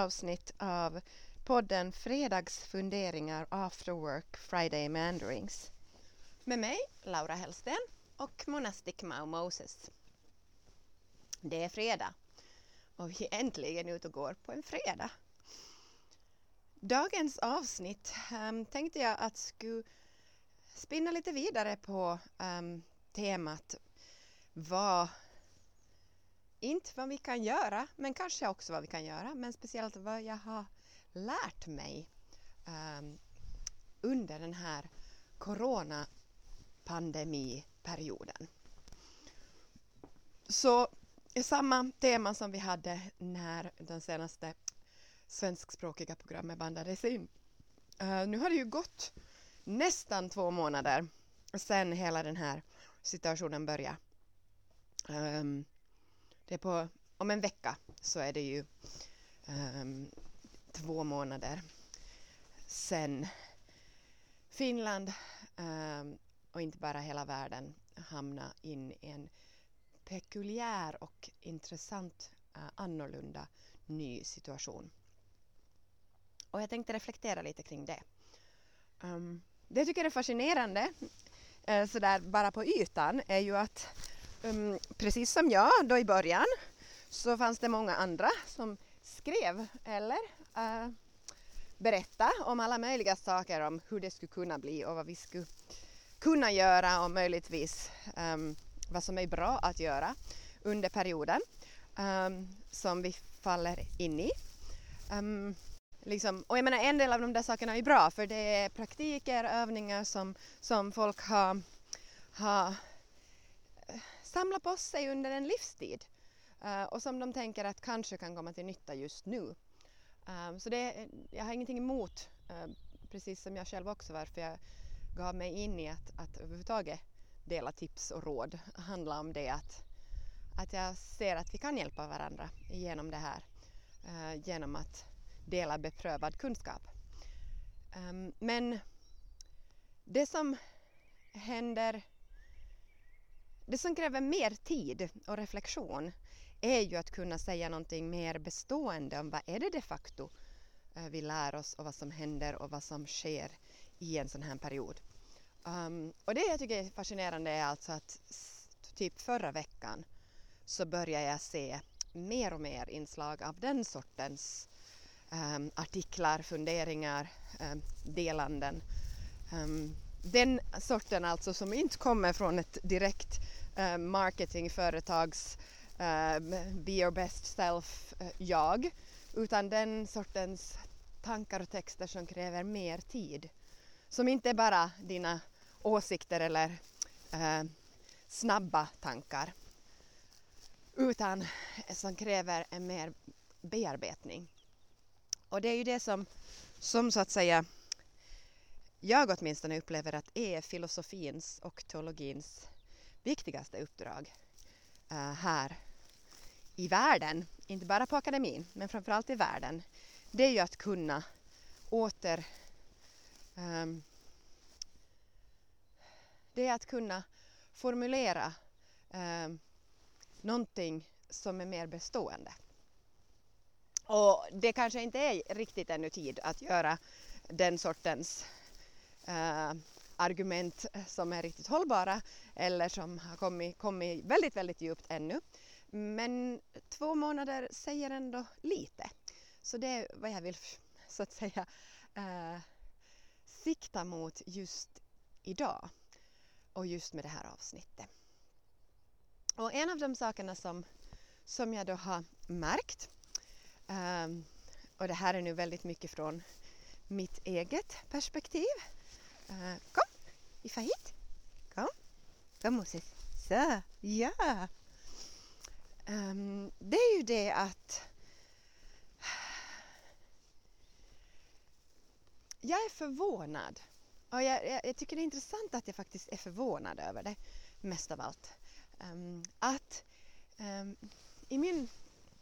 avsnitt av podden Fredagsfunderingar After Work Friday Mandarings. Med mig, Laura Hellsten och Monastic Mao Moses. Det är fredag och vi är äntligen ute och går på en fredag. Dagens avsnitt um, tänkte jag att skulle spinna lite vidare på um, temat vad inte vad vi kan göra, men kanske också vad vi kan göra, men speciellt vad jag har lärt mig um, under den här coronapandemiperioden. Så samma tema som vi hade när den senaste svenskspråkiga programmet bandades in. Uh, nu har det ju gått nästan två månader sedan hela den här situationen började. Um, det är på, om en vecka så är det ju um, två månader sen Finland um, och inte bara hela världen hamnade in i en pekuliär och intressant uh, annorlunda ny situation. Och jag tänkte reflektera lite kring det. Um, det jag tycker är fascinerande, uh, sådär bara på ytan, är ju att um, precis som jag då i början så fanns det många andra som skrev eller eh, uh, berättade om alla möjliga saker om hur det skulle kunna bli och vad vi skulle kunna göra och möjligtvis um, vad som är bra att göra under perioden um, som vi faller in i. Um, liksom, och jag menar en del av de där sakerna är bra för det är praktiker, övningar som, som folk har, har samla på sig under en livstid uh, och som de tänker att kanske kan komma till nytta just nu. Um, så det, jag har ingenting emot, uh, precis som jag själv också varför jag gav mig in i att, att överhuvudtaget dela tips och råd handla om det att, att jag ser att vi kan hjälpa varandra genom det här uh, genom att dela beprövad kunskap. Um, men det som händer det som kräver mer tid och reflektion är ju att kunna säga någonting mer bestående om vad är det de facto eh, vi lär oss och vad som händer och vad som sker i en sån här period. Um, och det jag tycker är fascinerande är alltså att typ förra veckan så börjar jag se mer och mer inslag av den sortens um, artiklar, funderingar, um, delanden. Den sorten alltså som inte kommer från ett direkt eh, marketingföretags eh, be your best self-jag eh, jag utan den sortens tankar och texter som kräver mer tid. Som inte är bara dina åsikter eller eh, snabba tankar utan som kräver en mer bearbetning. Och det är ju det som, som så att säga jag åtminstone upplever att e är filosofins och teologins viktigaste uppdrag uh, här i världen, inte bara på akademin, men framförallt i världen, det är ju att kunna åter um, det är att kunna formulera um, någonting som är mer bestående. Och det kanske inte är riktigt ännu tid att göra den sortens Eh, argument som är riktigt hållbara eller som har kommit, kommit väldigt, väldigt djupt ännu. Men två månader säger ändå lite. Så det är vad jag vill så att säga eh, sikta mot just idag och just med det här avsnittet. Och en av de sakerna som, som jag då har märkt eh, och det här är nu väldigt mycket från mitt eget perspektiv Uh, kom, vi far hit. Kom. Kom Moses. Så, ja. Um, det är ju det att jag är förvånad. Och jag, jag, jag, tycker det är intressant att jag faktiskt är förvånad över det mest av allt. Um, att um, i min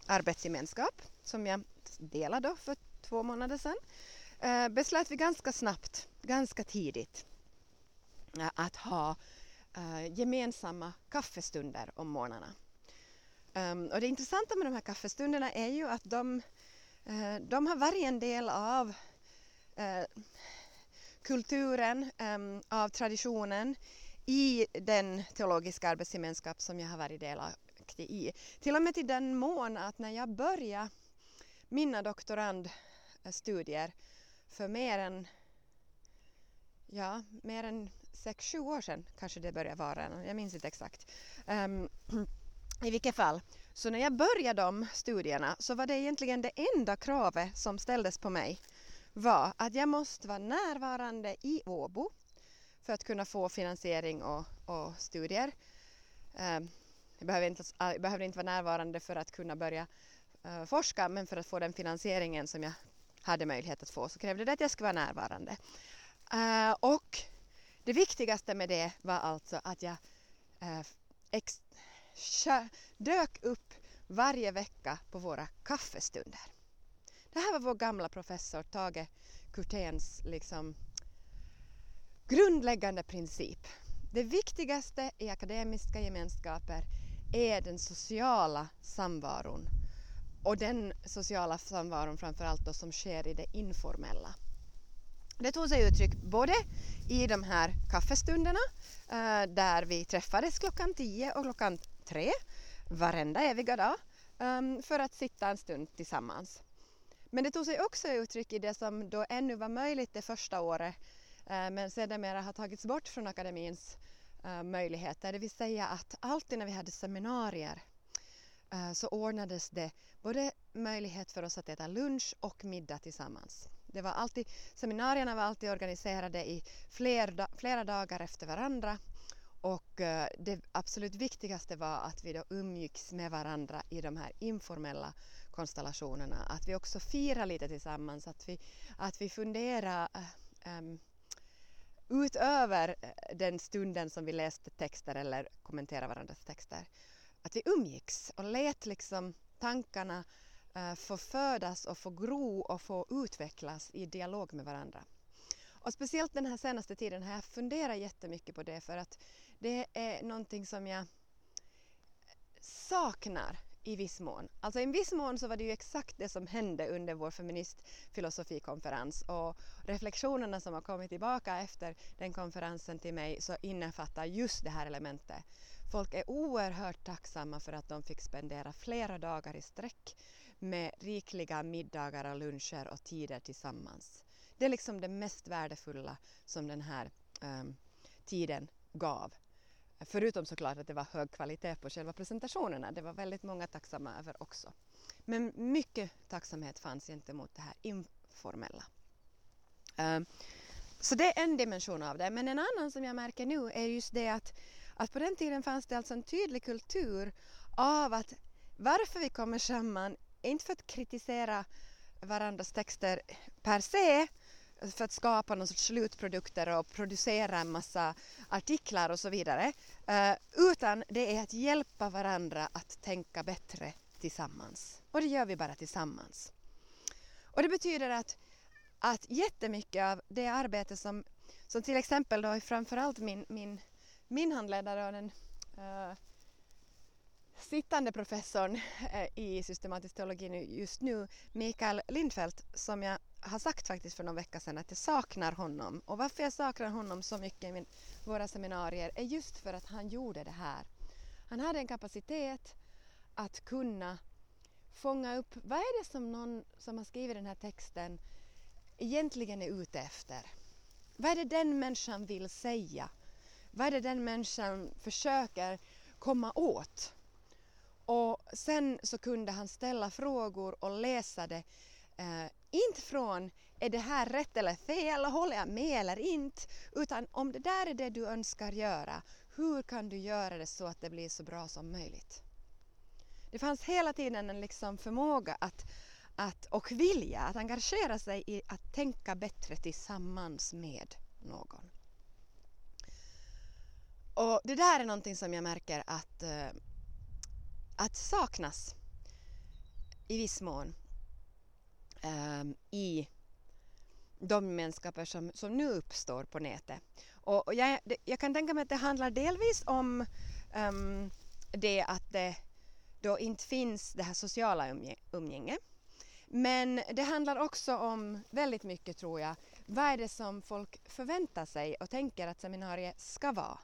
arbetsgemenskap som jag delade för två månader sedan eh, beslöt vi ganska snabbt ganska tidigt eh, att ha eh, gemensamma kaffestunder om morgnarna. Um, och det intressanta med de här kaffestunderna är ju att de, eh, de har varit en del av kulturen, ehm, av traditionen i den teologiska arbetsgemenskap som jag har varit delaktig i. Till och med till den mån att när jag började mina doktorandstudier för mer än, ja, mer än sex, sju år sedan kanske det började vara, jag minns inte exakt. Um, I vilket fall, så när jag började de studierna så var det egentligen det enda kravet som ställdes på mig var att jag måste vara närvarande i Åbo för att kunna få finansiering och, och studier. Um, jag behöver inte, jag behövde inte vara närvarande för att kunna börja uh, forska men för att få den finansieringen som jag hade möjlighet att få så krävde det att jag skulle vara närvarande. Uh, och det viktigaste med det var alltså att jag uh, ex, dök upp varje vecka på våra kaffestunder. Det här var vår gamla professor Tage Kurténs liksom grundläggande princip. Det viktigaste i akademiska gemenskaper är den sociala samvaron och den sociala samvaron framförallt då som sker i det informella. Det tog sig uttryck både i de här kaffestunderna eh, där vi träffades klockan 10 och klockan 3 varenda eviga dag ehm, för att sitta en stund tillsammans. Men det tog sig också uttryck i det som då ännu var möjligt det första året eh, men sedermera har tagits bort från akademins eh, möjligheter. Det vill säga att alltid när vi hade seminarier Eh, så ordnades det både möjlighet för oss att äta lunch och middag tillsammans. Det var alltid, seminarierna var alltid organiserade i fler, flera dagar efter varandra och eh, det absolut viktigaste var att vi då umgicks med varandra i de här informella konstellationerna. Att vi också firade lite tillsammans, att vi, att vi funderade um, utöver den stunden som vi läste texter eller kommenterade varandras texter. Att vi umgicks och lät liksom tankarna eh, få födas och få gro och få utvecklas i dialog med varandra. Och speciellt den här senaste tiden har jag funderat jättemycket på det för att det är någonting som jag saknar i viss mån. Alltså i viss mån så var det ju exakt det som hände under vår feministfilosofikonferens och reflektionerna som har kommit tillbaka efter den konferensen till mig så innefattar just det här elementet. Folk är oerhört tacksamma för att de fick spendera flera dagar i sträck med rikliga middagar och luncher och tider tillsammans. Det är liksom det mest värdefulla som den här um, tiden gav. Förutom såklart att det var hög kvalitet på själva presentationerna. Det var väldigt många tacksamma över också. Men mycket tacksamhet fanns gentemot det här informella. Um, så det är en dimension av det. Men en annan som jag märker nu är just det att, att på den tiden fanns det alltså en tydlig kultur av att varför vi kommer samman, är inte för att kritisera varandras texter per se för att skapa någon sorts slutprodukter och producera en massa artiklar och så vidare. Eh, utan det är att hjälpa varandra att tänka bättre tillsammans. Och det gör vi bara tillsammans. Och det betyder att, att jättemycket av det arbete som, som till exempel då framförallt min, min, min handledare och den uh, sittande professorn uh, i systematisk teologi just nu, Mikael Lindfelt, som jag har sagt faktiskt för någon vecka sedan att jag saknar honom. Och varför jag saknar honom så mycket i min, våra seminarier är just för att han gjorde det här. Han hade en kapacitet att kunna fånga upp vad är det som någon som har skrivit den här texten egentligen är ute efter. Vad är det den människan vill säga? Vad är det den människan försöker komma åt? Och sen så kunde han ställa frågor och läsa det eh, inte från är det här rätt eller fel, håller jag med eller inte, utan om det där är det du önskar göra, hur kan du göra det så att det blir så bra som möjligt? Det fanns hela tiden en liksom förmåga att, att, och vilja att engagera sig i att tänka bättre tillsammans med någon. Och det där är någonting som jag märker att, eh, att saknas i viss mån um, i de gemenskaper som, som nu uppstår på nätet. Och, och jag, jag, kan tänka mig att det handlar delvis om um, det att det då inte finns det här sociala umgä umgänget. Men det handlar också om väldigt mycket tror jag, vad är det som folk förväntar sig och tänker att seminariet ska vara?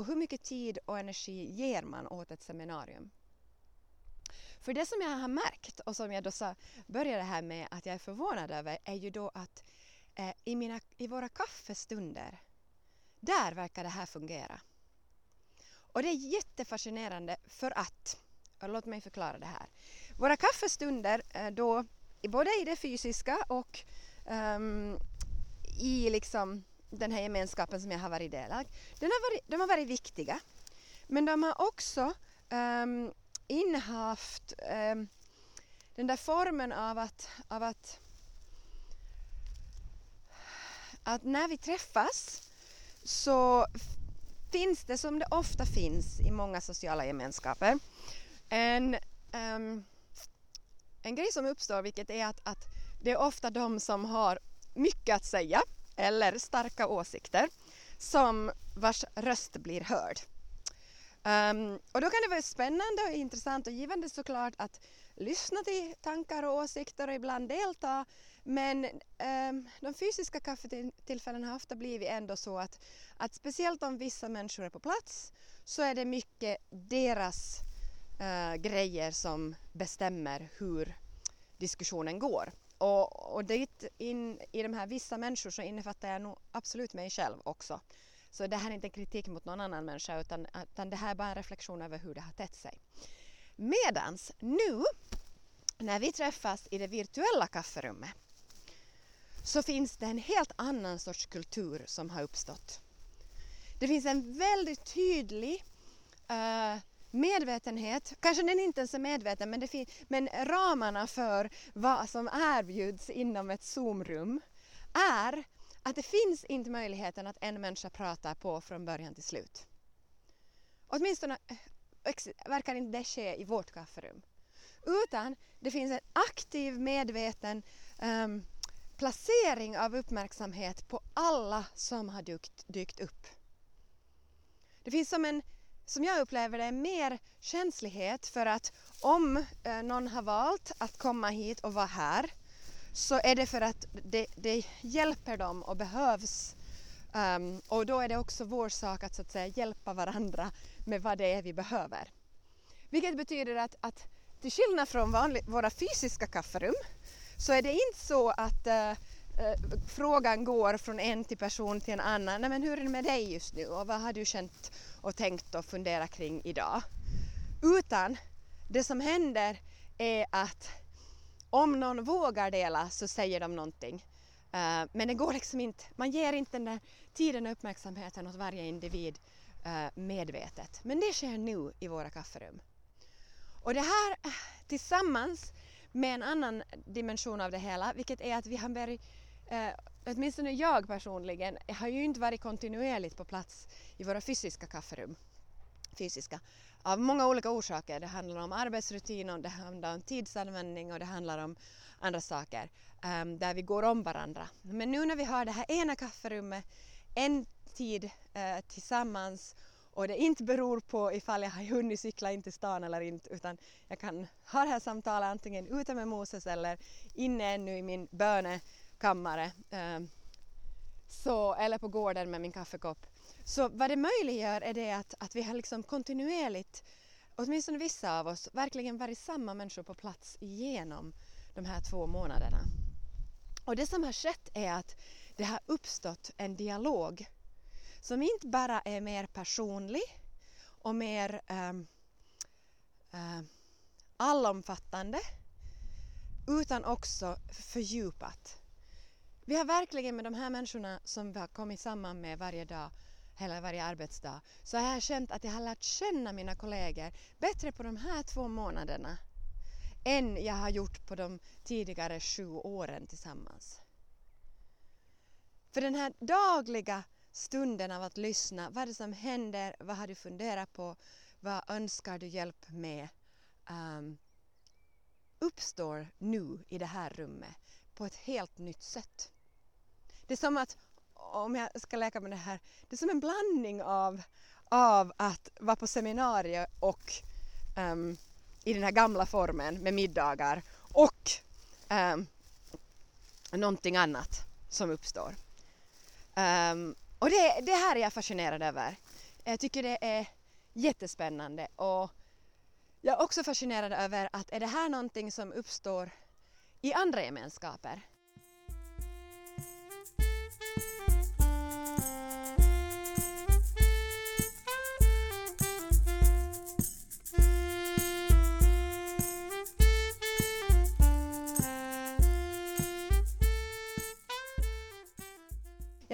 Och hur mycket tid och energi ger man åt ett seminarium? För det som jag har märkt och som jag då sa, började här med att jag är förvånad över är ju då att eh, i, mina, i våra kaffestunder, där verkar det här fungera. Och det är jättefascinerande för att, låt mig förklara det här. Våra kaffestunder eh, då, både i det fysiska och um, i liksom den här gemenskapen som jag har varit delaktig den har varit, de har varit viktiga. Men de har också um, innehaft um, den där formen av att, av att, att när vi träffas så finns det som det ofta finns i många sociala gemenskaper en, um, en grej som uppstår vilket är att, att det är ofta de som har mycket att säga eller starka åsikter som vars röst blir hörd. Um, och då kan det vara spännande och intressant och givande såklart att lyssna till tankar och åsikter och ibland delta men um, de fysiska kaffetillfällena har ofta blivit ändå så att, att speciellt om vissa människor är på plats så är det mycket deras uh, grejer som bestämmer hur diskussionen går. Och, och dit in i de här vissa människor så innefattar jag nog absolut mig själv också. Så det här är inte en kritik mot någon annan människa utan, utan det här är bara en reflektion över hur det har tätt sig. Medans nu när vi träffas i det virtuella kafferummet så finns det en helt annan sorts kultur som har uppstått. Det finns en väldigt tydlig uh, medvetenhet, kanske den inte ens är medveten, men, det men ramarna för vad som erbjuds inom ett Zoom-rum är att det finns inte möjligheten att en människa pratar på från början till slut. Åtminstone eh, verkar inte det ske i vårt kafferum. Utan det finns en aktiv, medveten um, placering av uppmärksamhet på alla som har dykt, dykt upp. Det finns som en som jag upplever det, mer känslighet för att om eh, någon har valt att komma hit och vara här så är det för att det, det hjälper dem och behövs. Um, och då är det också vår sak att, så att säga, hjälpa varandra med vad det är vi behöver. Vilket betyder att, att till skillnad från vanlig, våra fysiska kafferum så är det inte så att uh, Eh, frågan går från en till person till en annan. Nej, men hur är det med dig just nu och vad har du känt och tänkt och funderat kring idag. Utan det som händer är att om någon vågar dela så säger de någonting. Uh, men det går liksom inte, man ger inte den där tiden och uppmärksamheten åt varje individ uh, medvetet. Men det sker nu i våra kafferum. Och det här tillsammans med en annan dimension av det hela, vilket är att vi har eh, åtminstone jag personligen har ju inte varit kontinuerligt på plats i våra fysiska kafferum. Fysiska. Av många olika orsaker. Det handlar om arbetsrutin och det handlar om tidsanvändning och det handlar om andra saker um, där vi går om varandra. Men nu när vi har det här ena kafferummet en tid uh, tillsammans och det inte beror på ifall jag har hunnit cykla in till stan eller inte utan jag kan ha det här samtalet antingen ute med Moses eller inne ännu i min böne kammare eh, så, eller på gården med min kaffekopp. Så vad det möjliggör är det att, att vi har liksom kontinuerligt, åtminstone vissa av oss, verkligen varit samma människor på plats genom de här två månaderna. Och det som har skett är att det har uppstått en dialog som inte bara är mer personlig och mer um, uh, allomfattande utan också fördjupat. Vi har verkligen med de här människorna som vi har kommit samman med varje dag, hela varje arbetsdag, så har jag känt att jag har lärt känna mina kollegor bättre på de här två månaderna än jag har gjort på de tidigare sju åren tillsammans. För den här dagliga stunden av att lyssna, vad är det som händer, vad har du funderat på, vad önskar du hjälp med, um, uppstår nu i det här rummet på ett helt nytt sätt. Det är som att, om jag ska leka med det här, det är som en blandning av, av att vara på seminarier och um, i den här gamla formen med middagar och um, någonting annat som uppstår. Um, och det, det här är jag fascinerad över. Jag tycker det är jättespännande och jag är också fascinerad över att är det här någonting som uppstår i andra gemenskaper?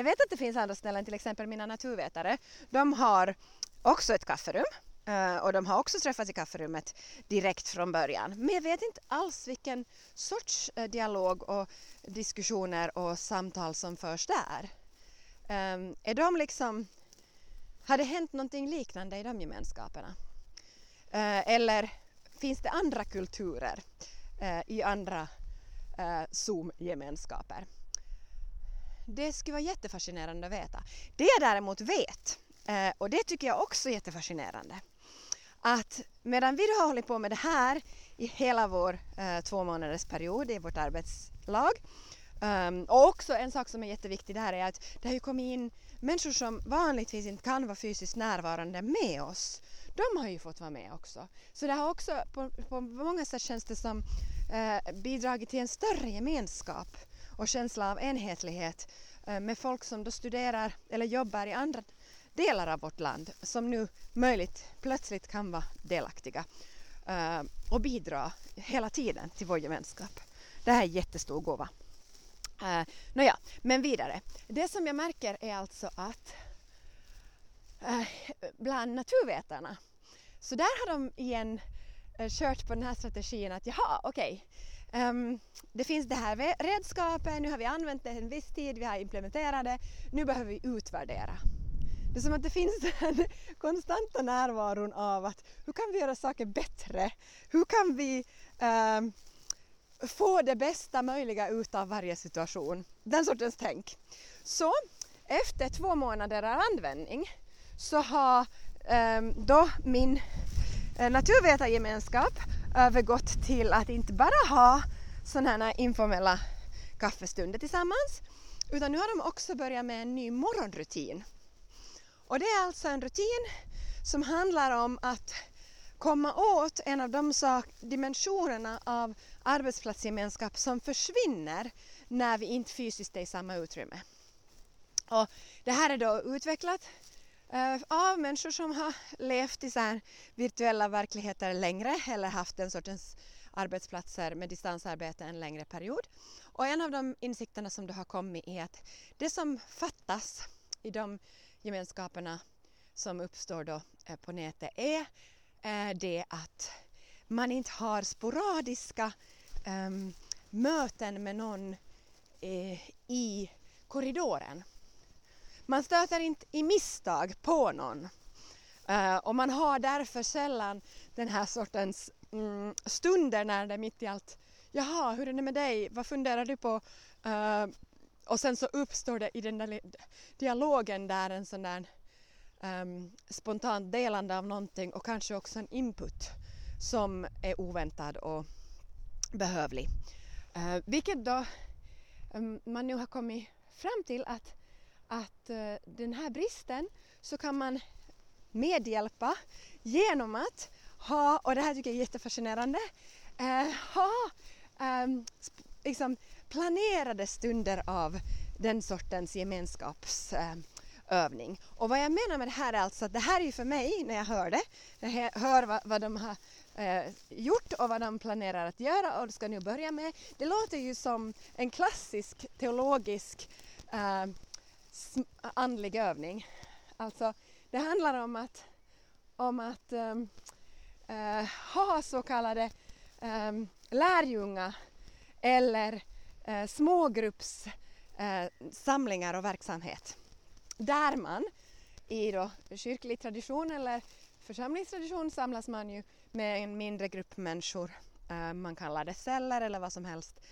Vet att det finns andra ställen, till exempel mina naturvetare. De har också ett kafferum eh, och de har också träffats i kafferummet direkt från början. Men jag vet inte alls vilken sorts eh, dialog och diskussioner och samtal som förs där. Ehm, är de liksom, har det hänt någonting liknande i de gemenskaperna? Eh, eller finns det andra kulturer i andra Zoom-gemenskaper? Det skulle vara jättefascinerande att veta. Det jag däremot vet, eh, och det tycker jag också är jättefascinerande, att medan vi har hållit på med det här i hela vår eh, två månaders period i vårt arbetslag um, och också en sak som är jätteviktig där är att det har ju kommit in människor som vanligtvis inte kan vara fysiskt närvarande med oss. De har ju fått vara med också. Så det har också på, på många sätt känns det som eh, bidragit till en större gemenskap och känsla av enhetlighet eh, med folk som då studerar eller jobbar i andra delar av vårt land som nu möjligt plötsligt kan vara delaktiga eh, och bidra hela tiden till vår gemenskap. Det här är en jättestor gåva. Eh, nåja, men vidare. Det som jag märker är alltså att bland naturvetarna så där har de igen kört på den här strategin att jaha, okej, okay, Um, det finns det här redskapet, nu har vi använt det en viss tid, vi har implementerat det, nu behöver vi utvärdera. Det är som att det finns den konstanta närvaron av att hur kan vi göra saker bättre? Hur kan vi um, få det bästa möjliga utav varje situation? Den sortens tänk. Så efter två månader av användning så har um, då min eh, naturvetargemenskap övergått till att inte bara ha sådana här informella kaffestunder tillsammans utan nu har de också börjat med en ny morgonrutin. Och det är alltså en rutin som handlar om att komma åt en av de sak, dimensionerna av arbetsplatsgemenskap som försvinner när vi inte fysiskt är i samma utrymme. Och det här är då utvecklat Eh, av människor som har levt i så virtuella verkligheter längre eller haft den sortens arbetsplatser med distansarbete en längre period. Och en av de insikterna som då har kommit är att det som fattas i de gemenskaperna som uppstår då eh, på nätet är eh, det att man inte har sporadiska ehm, möten med någon i korridoren man stöter inte i misstag på någon. Uh, och man har därför sällan den här sortens mm, stunder när det är mitt i allt Jaha, hur är det med dig? Vad funderar du på? Uh, och sen så uppstår det i den där dialogen där en sån där um, spontant delande av någonting och kanske också en input som är oväntad och behövlig. Uh, vilket då um, man nu har kommit fram till att att eh, den här bristen så kan man medhjälpa genom att ha, och det här tycker jag är jättefascinerande, eh, ha ehm, liksom planerade stunder av den sortens gemenskapsövning. Och vad jag menar med det här är alltså att det här är ju för mig när jag hör det, när jag hör vad, vad de har eh, gjort och vad de planerar att göra och ska nu börja med. Det låter ju som en klassisk teologisk eh, andlig övning. Alltså, det handlar om att, om att um, uh, ha så kallade ehm, um, lärjunga eller eh, uh, smågruppssamlingar eh, uh, och verksamhet. Där man i då kyrklig tradition eller församlingstradition samlas man ju med en mindre grupp människor. Uh, man kallar det celler eller vad som helst uh,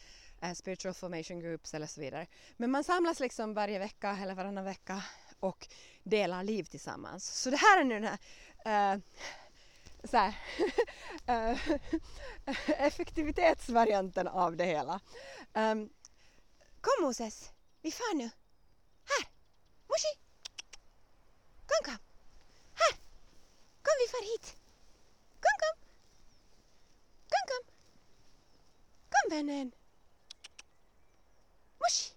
Eh, spiritual formation groups eller så vidare. Men man samlas liksom varje vecka eller varannan vecka och delar liv tillsammans. Så det här är nu den här uh, så här, uh, effektivitetsvarianten av det hela. Um, kom Moses, vi far nu. Här! Moshi! Kom, kom! Här! Kom, vi far hit! Kom, kom! Kom, kom! Kom vännen! Usch!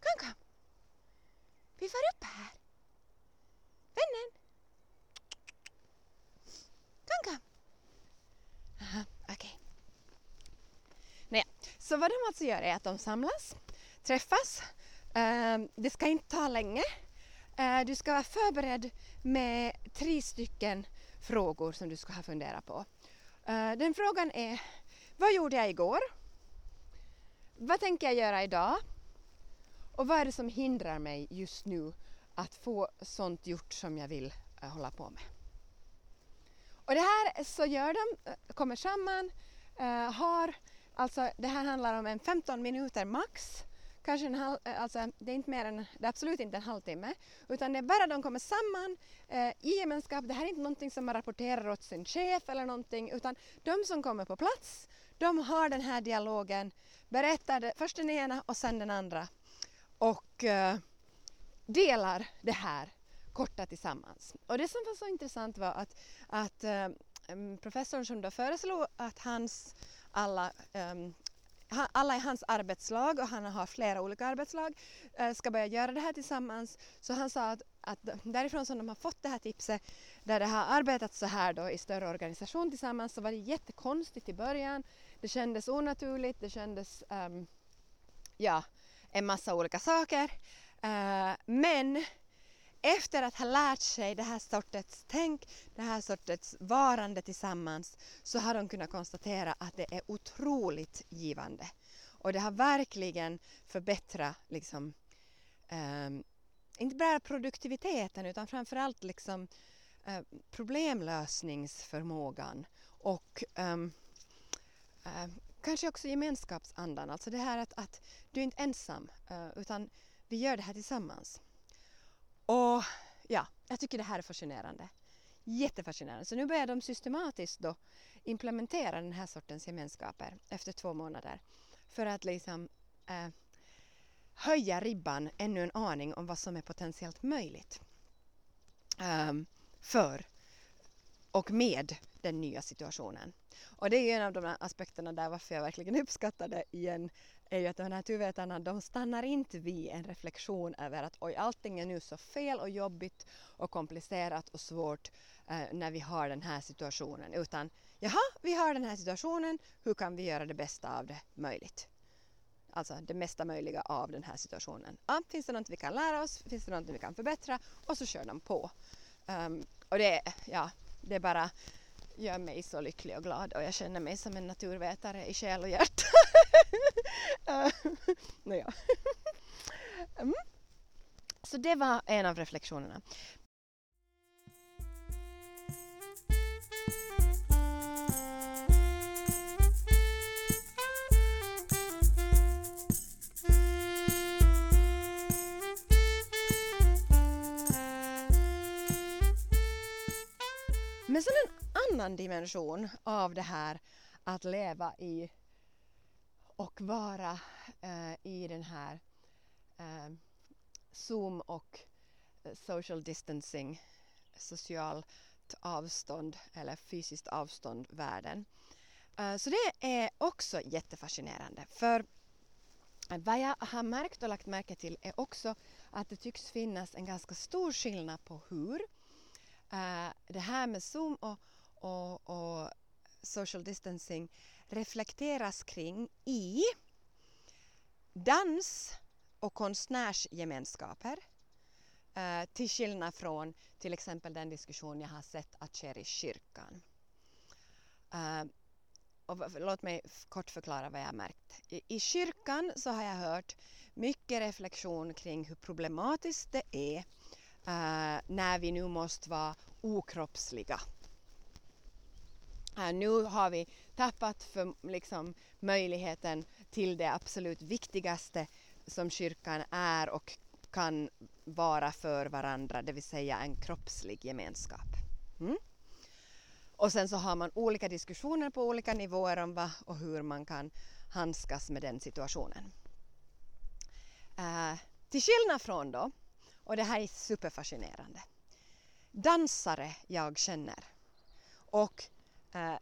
Kom, kom! Vi far upp här. Vännen! Kom, kom! Aha, okej. Okay. Naja, så vad de alltså gör är att de samlas, träffas. Uh, det ska inte ta länge. Uh, du ska vara förberedd med tre stycken frågor som du ska ha funderat på. Uh, den frågan är, vad gjorde jag igår? Vad tänker jag göra idag? Och vad är det som hindrar mig just nu att få sånt gjort som jag vill uh, hålla på med? Och det här så gör de, eh, kommer samman, uh, har, alltså det här handlar om en 15 minuter max, kanske en halv, alltså det är inte mer än, det är absolut inte en halvtimme, utan det är bara de kommer samman i gemenskap, det här är inte någonting som man rapporterar åt sin chef eller någonting, utan de som kommer på plats, de har den här dialogen, berättar först den ena och sen den andra och eh, delar det här korta tillsammans. Och det som var så intressant var att, att eh, mm, professorn som då föreslog att hans alla ehm, alla i hans arbetslag och han har flera olika arbetslag eh, ska börja göra det här tillsammans. Så han sa att, att därifrån som de har fått det här tipset där det har arbetat så här då i större organisation tillsammans så var det jättekonstigt i början. Det kändes onaturligt, det kändes um, ja, en massa olika saker. Uh, men efter att ha lärt sig det här sortens tänk, det här sortens varande tillsammans så har de kunnat konstatera att det är otroligt givande. Och det har verkligen förbättrat liksom, um, inte bara produktiviteten utan framförallt liksom, uh, problemlösningsförmågan och um, Eh, kanske också gemenskapsandan, alltså det här att, att du är inte ensam eh, utan vi gör det här tillsammans. Och ja, jag tycker det här är fascinerande. Jättefascinerande. Så nu börjar de systematiskt då implementera den här sortens gemenskaper efter två månader för att liksom eh, höja ribban ännu en aning om vad som är potentiellt möjligt um, för och med den nya situationen. Och det är ju en av de aspekterna där varför jag verkligen uppskattar det igen är ju att de här naturvetarna de stannar inte vid en reflektion över att oj allting är nu så fel och jobbigt och komplicerat och svårt eh, när vi har den här situationen utan jaha vi har den här situationen hur kan vi göra det bästa av det möjligt? Alltså det mesta möjliga av den här situationen. Ja, finns det något vi kan lära oss? Finns det något vi kan förbättra? Och så kör de på. Um, och det, ja, det bara gör mig så lycklig och glad och jag känner mig som en naturvetare i själ och hjärta. Eh, Nåja. mm. Så det var en av reflektionerna. Annan dimension av det här att leva i och vara eh, i den här eh, Zoom och eh, social distancing, socialt avstånd eller fysiskt avstånd världen. Eh, så det är också jättefascinerande för vad jag har märkt och lagt märke till är också att det tycks finnas en ganska stor skillnad på hur eh, det här med Zoom och, och, och social distancing reflekteras kring i dans och konstnärsgemenskaper eh, till skillnad från till exempel den diskussion jag har sett att sker i kyrkan. Eh, och låt mig kort förklara vad jag har märkt. I, I kyrkan så har jag hört mycket reflektion kring hur problematiskt det är eh, när vi nu måste vara okroppsliga nu har vi tappat för, liksom, möjligheten till det absolut viktigaste som kyrkan är och kan vara för varandra, det vill säga en kroppslig gemenskap. Mm? Och sen så har man olika diskussioner på olika nivåer om vad och hur man kan handskas med den situationen. Eh, till skillnad från då, och det här är superfascinerande, dansare jag känner och eh,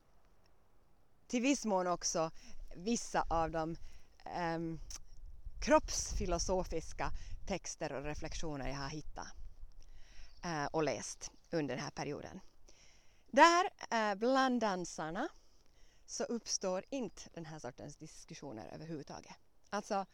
till viss mån också vissa av de eh, kroppsfilosofiska texter och reflektioner jag har hittat eh, och läst under den här perioden. Där eh, bland dansarna så uppstår inte den här sortens diskussioner överhuvudtaget. Alltså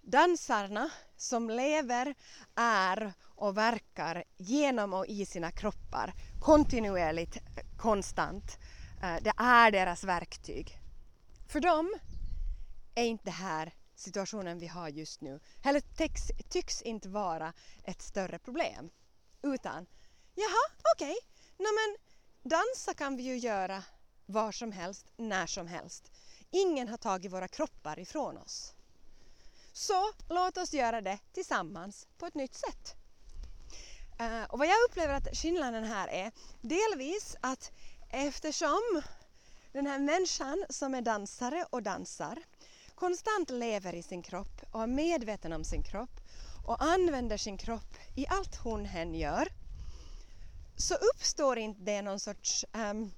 dansarna som lever, är och verkar genom och i sina kroppar kontinuerligt, eh, konstant. Eh, det är deras verktyg. För dem är inte det här situationen vi har just nu, eller tycks, tycks inte vara ett större problem. Utan, jaha, okej, okay. men dansa kan vi ju göra var som helst, när som helst. Ingen har tagit våra kroppar ifrån oss. Så låt oss göra det tillsammans på ett nytt sätt. Uh, och vad jag upplever att skillnaden här är delvis att eftersom den här människan som är dansare och dansar konstant lever i sin kropp och är medveten om sin kropp och använder sin kropp i allt hon hen gör så uppstår inte det någon sorts um,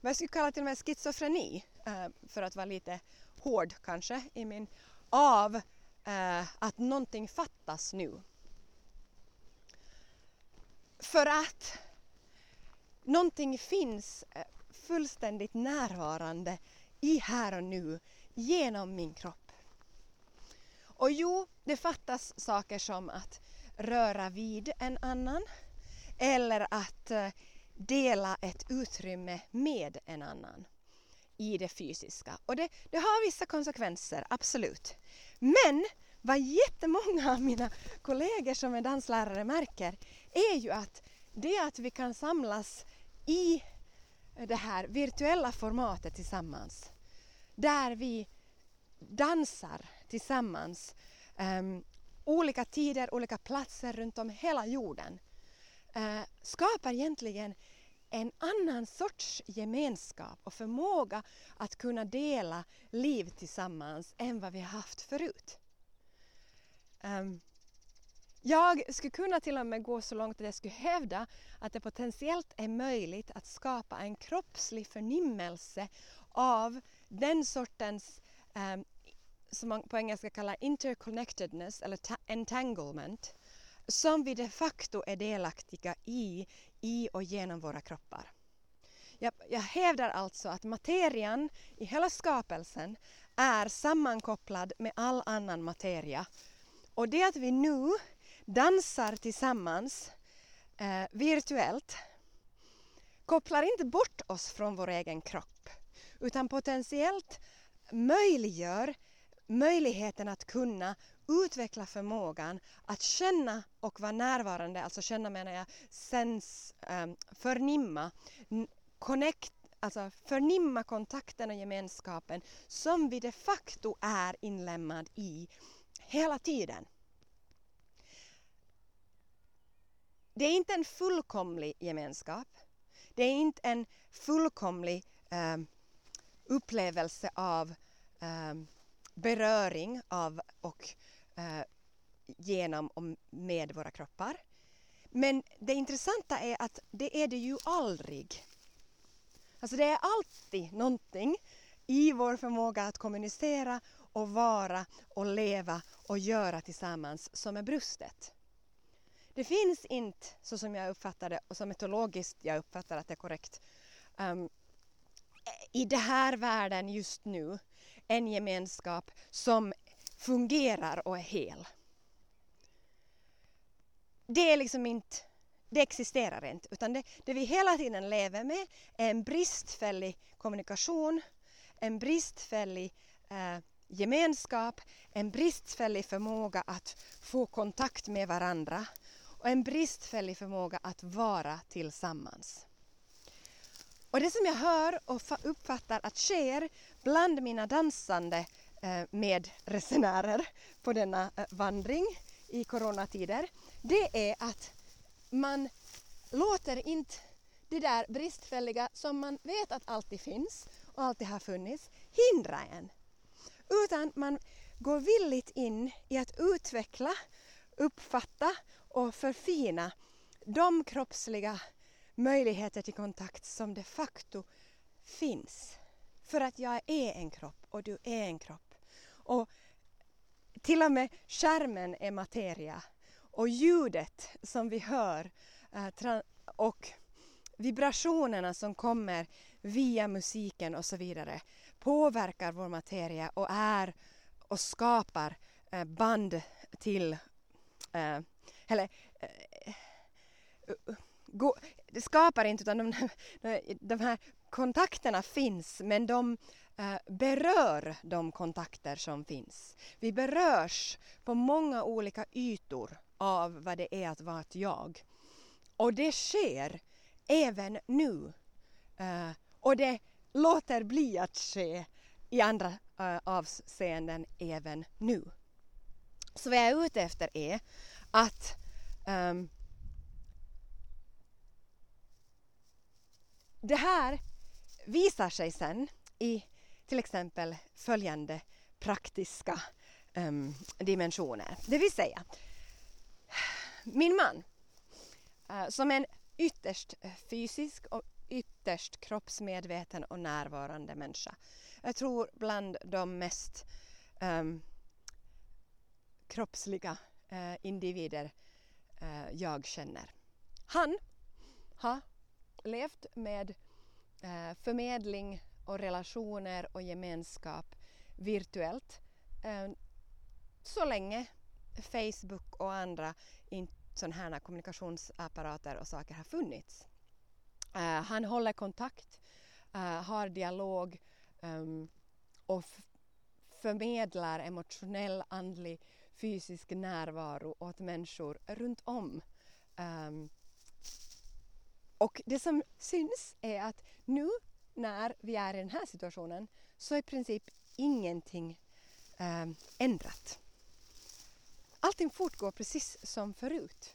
vad jag skulle kalla till och med schizofreni, uh, för att vara lite hård kanske, i min, av uh, att någonting fattas nu. För att någonting finns eh, fullständigt närvarande i här och nu genom min kropp. Och jo, det fattas saker som att röra vid en annan eller att eh, dela ett utrymme med en annan i det fysiska. Och det, det har vissa konsekvenser, absolut. Men vad jättemånga av mina kollegor som är danslärare märker är ju att det att vi kan samlas i det här virtuella formatet tillsammans där vi dansar tillsammans um, olika tider, olika platser runt om hela jorden uh, skapar egentligen en annan sorts gemenskap och förmåga att kunna dela liv tillsammans än vad vi har haft förut. Um, jag skulle kunna till och med gå så långt att jag skulle hävda att det potentiellt är möjligt att skapa en kroppslig förnimmelse av den sortens um, som man på engelska kallar interconnectedness eller entanglement som vi de facto är delaktiga i, i och genom våra kroppar. Jag, jag hävdar alltså att materian i hela skapelsen är sammankopplad med all annan materia. Och det att vi nu dansar tillsammans eh, virtuellt kopplar inte bort oss från vår egen kropp utan potentiellt möjliggör möjligheten att kunna utveckla förmågan att känna och vara närvarande, alltså känna menar jag sens, um, förnimma, connect, alltså förnimma kontakten och gemenskapen som vi de facto är inlemmad i hela tiden. Det är inte en fullkomlig gemenskap. Det är inte en fullkomlig um, upplevelse av um, beröring av och eh, genom och med våra kroppar. Men det intressanta är att det är det ju aldrig. Alltså det är alltid någonting i vår förmåga att kommunicera och vara och leva och göra tillsammans som är brustet. Det finns inte, så som jag uppfattar det och som etologiskt jag uppfattar att det är korrekt, um, i den här världen just nu en gemenskap som fungerar och är hel. Det är liksom inte, det existerar inte, utan det, det vi hela tiden lever med är en bristfällig kommunikation, en bristfällig eh, gemenskap, en bristfällig förmåga att få kontakt med varandra och en bristfällig förmåga att vara tillsammans. Och det som jag hör och uppfattar att sker bland mina dansande eh, medresenärer på denna eh, vandring i coronatider, det är att man låter inte det där bristfälliga som man vet att alltid finns och alltid har funnits hindra en. Utan man går villigt in i att utveckla, uppfatta och förfina de kroppsliga möjligheter till kontakt som de facto finns. För att jag är en kropp och du är en kropp. Och till och med skärmen är materia och ljudet som vi hör eh, och vibrationerna som kommer via musiken och så vidare påverkar vår materia och är och skapar eh, band till eh, eller eh, eh, eller det skapar inte utan de, de här kontakterna finns men de eh, berör de kontakter som finns. Vi berörs på många olika ytor av vad det är att vara ett jag. Och det sker även nu. Eh, och det låter bli att ske i andra uh, avseenden även nu. Så vad jag är ute efter är att um, det här visar sig sen i till exempel följande praktiska um, dimensioner. Det vill säga, min man uh, som en ytterst fysisk och ytterst kroppsmedveten och närvarande människa. Jag tror bland de mest um, kroppsliga uh, individer eh, jag känner. Han har levt med eh, förmedling och relationer och gemenskap virtuellt eh, så länge Facebook och andra sådana här kommunikationsapparater och saker har funnits. Eh, han håller kontakt, eh, har dialog och förmedlar emotionell, andlig, fysisk närvaro åt människor runt om. Um, och det som syns är att nu när vi är i den här situationen så är i princip ingenting um, ändrat. Allting fortgår precis som förut.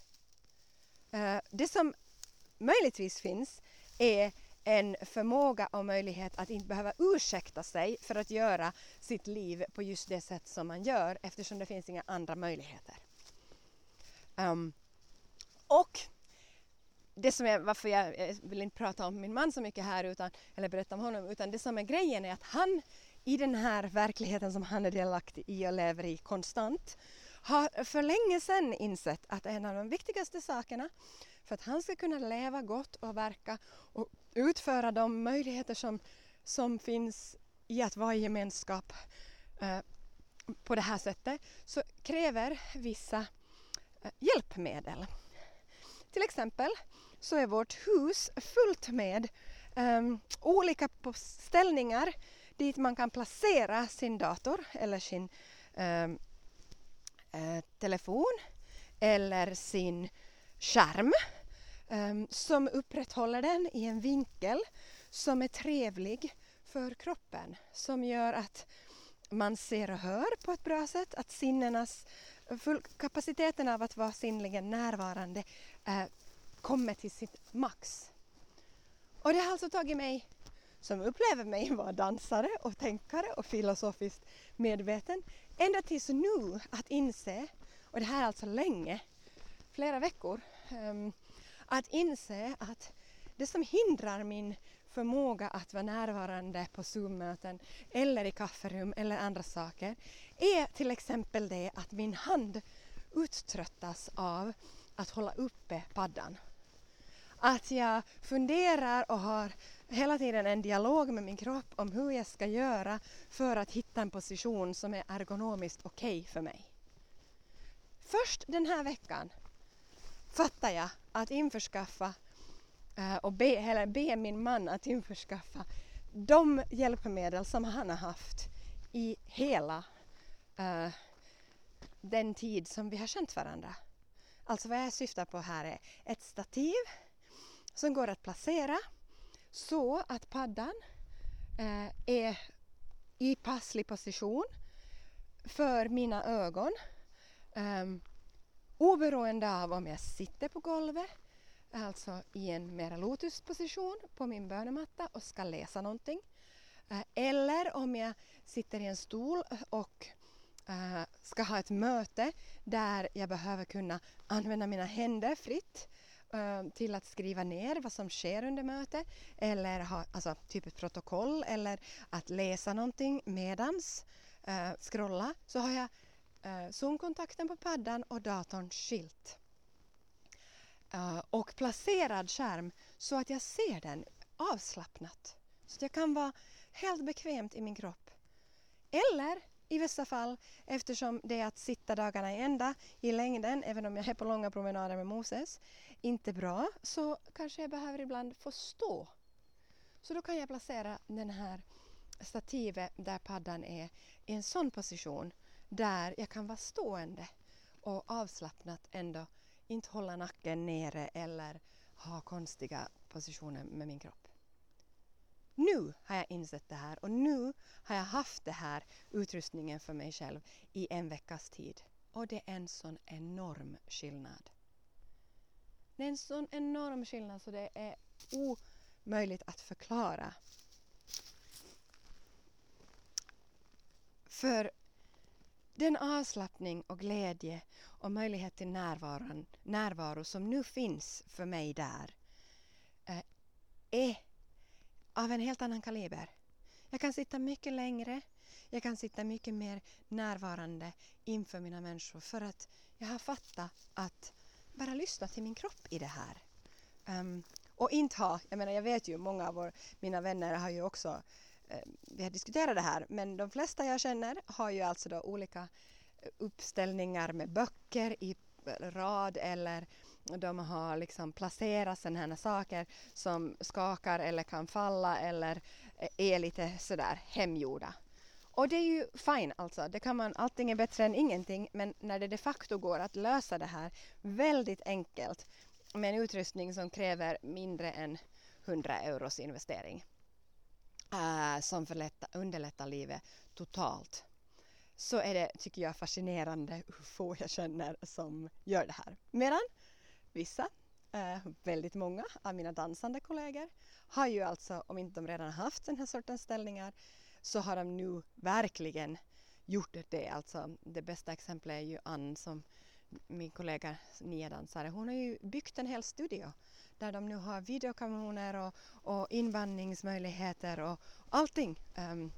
Uh, det som möjligtvis finns är en förmåga och möjlighet att inte behöva ursäkta sig för att göra sitt liv på just det sätt som man gör eftersom det finns inga andra möjligheter. Um, och det som är varför jag, jag vill inte prata om min man så mycket här utan, eller berätta om honom utan det som är grejen är att han i den här verkligheten som han är delaktig i och lever i konstant har för länge sedan insett att en av de viktigaste sakerna för att han ska kunna leva gott och verka och utföra de möjligheter som, som finns i att vara i gemenskap eh, på det här sättet så kräver vissa eh, hjälpmedel. Till exempel så är vårt hus fullt med eh, olika ställningar dit man kan placera sin dator eller sin ehm, eh, telefon eller sin skärm Ehm, som upprätthåller den i en vinkel som är trevlig för kroppen, som gör att man ser och hör på ett bra sätt, att sinnenas full, kapaciteten av att vara sinnligen närvarande eh, kommer till sitt max. Och det har alltså tagit mig, som upplever mig vara dansare och tänkare och filosofiskt medveten, ända tills nu att inse, och det här är alltså länge, flera veckor, um, att inse att det som hindrar min förmåga att vara närvarande på Zoom-möten eller i kafferum eller andra saker är till exempel det att min hand uttröttas av att hålla uppe paddan. Att jag funderar och har hela tiden en dialog med min kropp om hur jag ska göra för att hitta en position som är ergonomiskt okej okay för mig. Först den här veckan fattar jag att införskaffa eh, och be, eller be min man att införskaffa de hjälpmedel som han har haft i hela uh, den tid som vi har känt varandra. Alltså vad jag syftar på här är ett stativ som går att placera så att paddan uh, är i passlig position för mina ögon um, Oberoende av om jag sitter på golvet alltså i en mera lotusposition på min bönematta och ska läsa någonting. Eh, eller om jag sitter i en stol och eh, ska ha ett möte där jag behöver kunna använda mina händer fritt eh, till att skriva ner vad som sker under mötet eller ha alltså, typ ett protokoll eller att läsa någonting medans uh, scrolla så har jag Eh, zoomkontakten på paddan och datorn skilt. Eh, och placerad skärm så att jag ser den avslappnat. Så att jag kan vara helt bekvämt i min kropp. Eller i vissa fall, eftersom det är att sitta dagarna i ända i längden, även om jag är på långa promenader med Moses, inte bra, så kanske jag behöver ibland få stå. Så då kan jag placera den här stativet där paddan är i en sån position där jag kan vara stående och avslappnat ändå inte hålla nacken nere eller ha konstiga positioner med min kropp. Nu har jag insett det här och nu har jag haft det här utrustningen för mig själv i en veckas tid. Och det är en sån enorm skillnad. Det är en sån enorm skillnad så det är omöjligt att förklara. För den avslappning och glädje och möjlighet till närvaron, närvaro som nu finns för mig där eh, är av en helt annan kaliber. Jag kan sitta mycket längre, jag kan sitta mycket mer närvarande inför mina människor för att jag har fattat att bara lyssna till min kropp i det här. Um, och inte ha, jag menar jag vet ju många av vår, mina vänner har ju också, Eh, vi har diskuterat det här, men de flesta jag känner har ju alltså då olika eh, uppställningar med böcker i rad eller de har liksom placerat sådana här saker som skakar eller kan falla eller eh, är lite sådär hemgjorda. Och det är ju fine alltså, det kan man, allting är bättre än ingenting men när det de facto går att lösa det här väldigt enkelt med en utrustning som kräver mindre än 100 euros investering äh, som underlättar livet totalt så är det, tycker jag, fascinerande hur få jag känner som gör det här. Medan vissa, eh, väldigt många av mina dansande kollegor har ju alltså, om inte de redan haft den här sortens ställningar, så har de nu verkligen gjort det. Alltså, det bästa exemplet är ju Ann som min kollega nya dansare, hon har ju byggt en hel studio där de nu har videokameror och, och invandringsmöjligheter och allting um,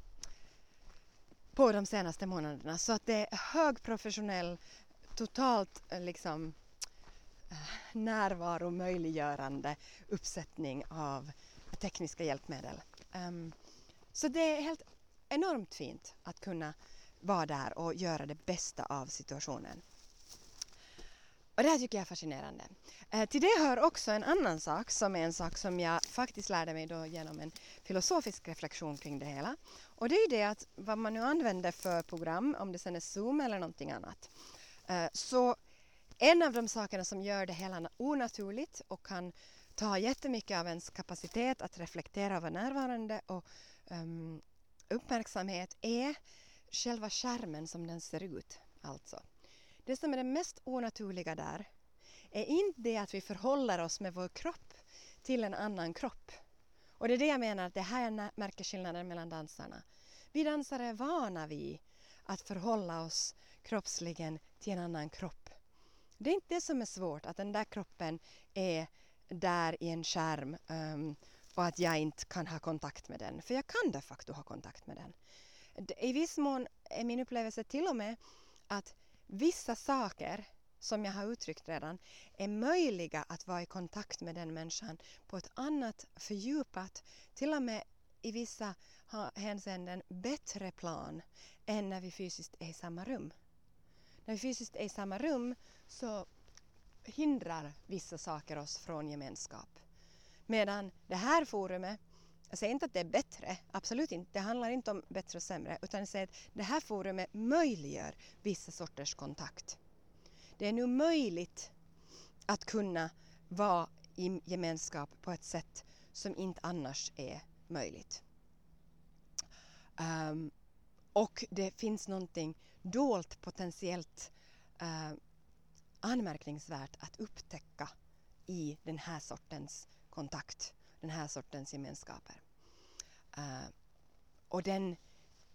på de senaste månaderna. Så att det är högprofessionell, totalt eh, liksom eh, närvaromöjliggörande uppsättning av tekniska hjälpmedel. Um, så det är helt enormt fint att kunna vara där och göra det bästa av situationen. Och det här tycker jag är fascinerande. Eh, till det hör också en annan sak som är en sak som jag faktiskt lärde mig då genom en filosofisk reflektion kring det hela. Och det är det att vad man nu använder för program, om det sen är Zoom eller någonting annat, eh, så en av de sakerna som gör det hela onaturligt och kan ta jättemycket av ens kapacitet att reflektera och vara närvarande och um, uppmärksamhet är själva skärmen som den ser ut. Alltså. Det som är det mest onaturliga där är inte det att vi förhåller oss med vår kropp till en annan kropp. Och det är det jag menar, att det här jag märker skillnaden mellan dansarna. Vi dansare är vana vid att förhålla oss kroppsligen till en annan kropp. Det är inte det som är svårt, att den där kroppen är där i en skärm um, och att jag inte kan ha kontakt med den. För jag kan de facto ha kontakt med den. I viss mån är min upplevelse till och med att vissa saker som jag har uttryckt redan är möjliga att vara i kontakt med den människan på ett annat fördjupat, till och med i vissa hänseenden bättre plan än när vi fysiskt är i samma rum. När vi fysiskt är i samma rum så hindrar vissa saker oss från gemenskap. Medan det här forumet, jag säger inte att det är bättre, absolut inte, det handlar inte om bättre och sämre, utan jag säger att det här forumet möjliggör vissa sorters kontakt. Det är nu möjligt att kunna vara i gemenskap på ett sätt som inte annars är möjligt. Um, och det finns någonting dolt potentiellt uh, anmärkningsvärt att upptäcka i den här sortens kontakt, den här sortens gemenskaper. Uh, och den,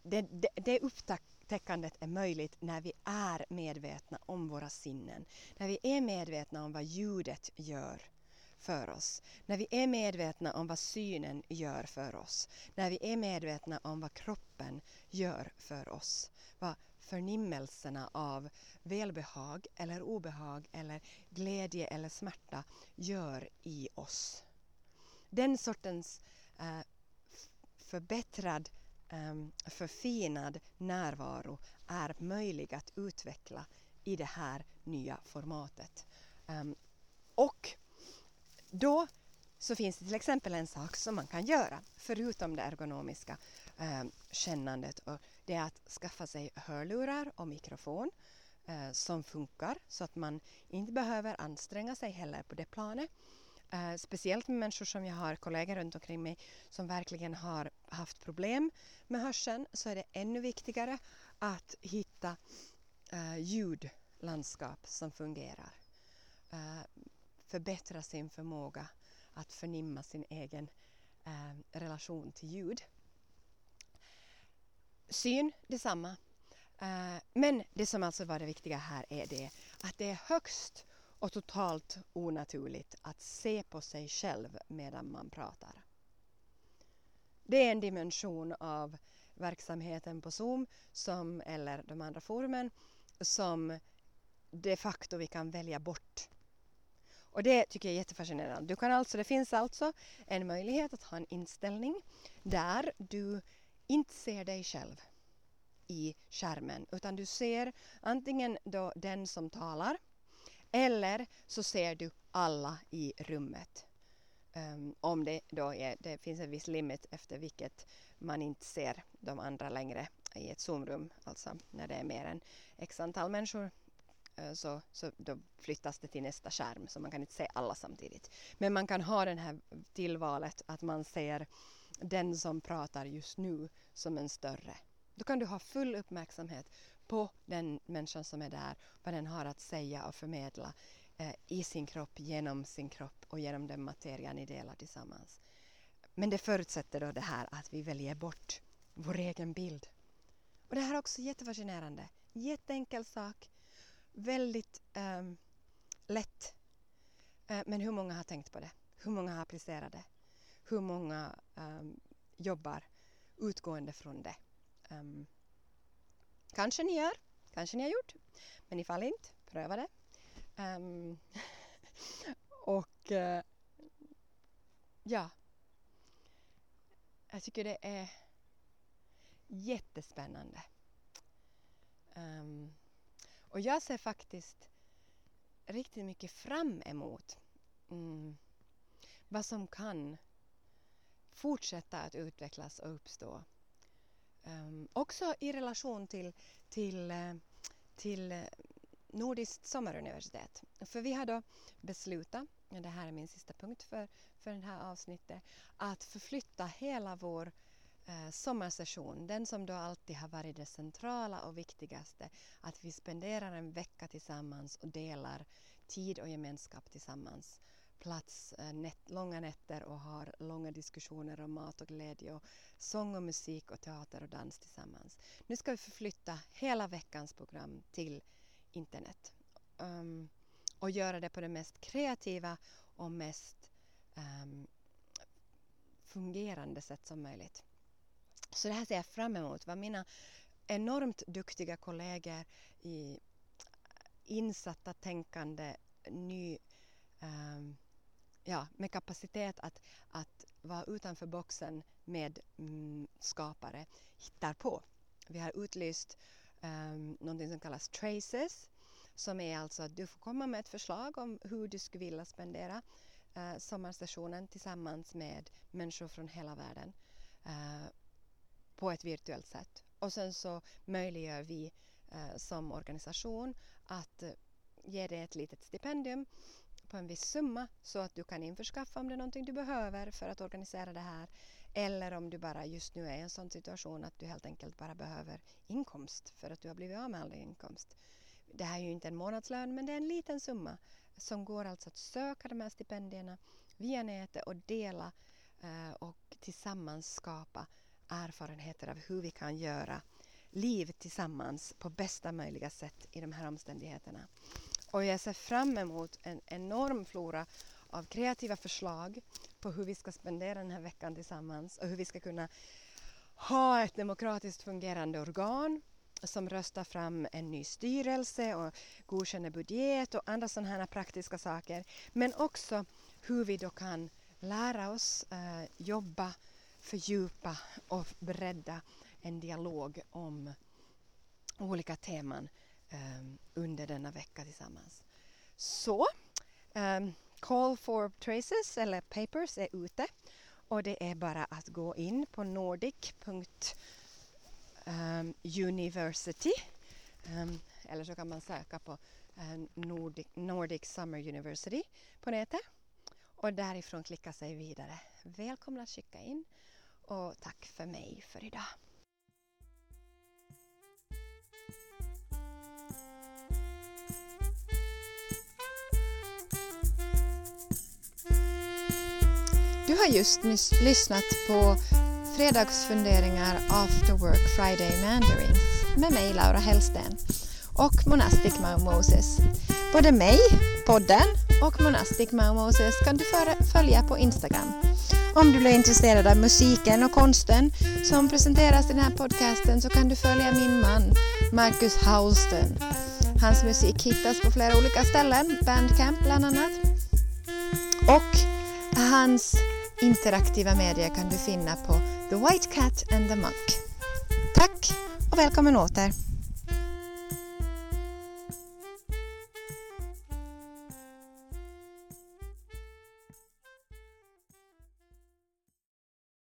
det, det, det upptäckandet är möjligt när vi är medvetna om våra sinnen. När vi är medvetna om vad ljudet gör för oss. När vi är medvetna om vad synen gör för oss. När vi är medvetna om vad kroppen gör för oss. Vad förnimmelserna av välbehag eller obehag eller glädje eller smärta gör i oss. Den sortens eh, förbättrad, eh, förfinad närvaro är möjlig att utveckla i det här nya formatet. Eh, och då så finns det till exempel en sak som man kan göra förutom det ergonomiska eh, kännandet och det är att skaffa sig hörlurar och mikrofon eh, som funkar så att man inte behöver anstränga sig heller på det planet. Eh, speciellt med människor som jag har kollegor runt omkring mig som verkligen har haft problem med hörseln så är det ännu viktigare att hitta eh, ljudlandskap som fungerar. Eh, förbättra sin förmåga att förnimma sin egen eh, relation till ljud. Syn, detsamma. Eh, men det som alltså var det viktiga här är det att det är högst och totalt onaturligt att se på sig själv medan man pratar. Det är en dimension av verksamheten på Zoom som, eller de andra forumen som de facto vi kan välja bort och det tycker jag är jättefascinerande. Du kan alltså, det finns alltså en möjlighet att ha en inställning där du inte ser dig själv i skärmen utan du ser antingen då den som talar eller så ser du alla i rummet. Um, om det då är, det finns en viss limit efter vilket man inte ser de andra längre i ett zoomrum, alltså när det är mer än x antal människor eh, så, så då flyttas det till nästa skärm så man kan inte se alla samtidigt. Men man kan ha det här tillvalet att man ser den som pratar just nu som en större. Då kan du ha full uppmärksamhet på den människan som är där, vad den har att säga och förmedla eh, i sin kropp, genom sin kropp och genom den materia ni delar tillsammans. Men det förutsätter då det här att vi väljer bort vår egen bild. Och det här är också jättefascinerande. Jätteenkel sak väldigt eh, lätt. Eh, men hur många har tänkt på det? Hur många har applicerat det? Hur många ehm, jobbar utgående från det? Um, kanske ni gör, kanske ni har gjort. Men ifall inte, pröva det. Ehm, och uh, ja, jag tycker det är jättespännande. Um, och jag ser faktiskt riktigt mycket fram emot mm, vad som kan fortsätta att utvecklas och uppstå. Um, också i relation till, till, eh, till eh, Nordiskt sommaruniversitet. För vi har då beslutat, det här är min sista punkt för, för det här avsnittet, att förflytta hela vår eh, sommarsession, den som då alltid har varit det centrala och viktigaste, att vi spenderar en vecka tillsammans och delar tid och gemenskap tillsammans. Plats, eh, nät, långa nätter och har långa diskussioner om mat och glädje och sång och musik och teater och dans tillsammans. Nu ska vi förflytta hela veckans program till internet um, och göra det på det mest kreativa och mest um, fungerande sätt som möjligt. Så det här ser jag fram emot. Vad mina enormt duktiga kollegor i insatta tänkande, ny, um, ja, med kapacitet att, att vara utanför boxen med mm, skapare hittar på. Vi har utlyst um, någonting som kallas Traces som är alltså att du får komma med ett förslag om hur du skulle vilja spendera eh, uh, sommarstationen tillsammans med människor från hela världen. Uh, på ett virtuellt sätt. Och sen så möjliggör vi uh, som organisation att ge dig ett litet stipendium på en viss summa så att du kan införskaffa om det är någonting du behöver för att organisera det här. Eller om du bara just nu är i en sån situation att du helt enkelt bara behöver inkomst för att du har blivit av med all din inkomst. det här är ju inte en månadslön men det är en liten summa som går alltså att söka de här stipendierna via nätet och dela eh, och tillsammans skapa erfarenheter av hur vi kan göra liv tillsammans på bästa möjliga sätt i de här omständigheterna. Och jag ser fram emot en enorm flora av kreativa förslag på hur vi ska spendera den här veckan tillsammans och hur vi ska kunna ha ett demokratiskt fungerande organ som röstar fram en ny styrelse och godkänner budget och andra sådana här praktiska saker. Men också hur vi då kan lära oss eh, jobba, fördjupa och bredda en dialog om olika teman Ehm, under denna vecka tillsammans. Så, ehm, Call for Traces eller Papers är ute och det är bara att gå in på nordic.university ehm, eller så kan man söka på Nordic, Nordic Summer University på nätet och därifrån klicka sig vidare. Välkomna att skicka in och tack för mig för idag. Du har just nyss lyssnat på Fredagsfunderingar After Work Friday Mandarins med mig Laura Hellsten och Monastic Mao Moses. Både mig, podden och Monastic Mao Moses kan du följa på Instagram. Om du blir intresserad av musiken och konsten som presenteras i den här podcasten så kan du följa min man Marcus Hausten. Hans musik hittas på flera olika ställen, Bandcamp bland annat. Och hans interaktiva medier kan du finna på The White Cat and the Monk. Tack och välkommen åter!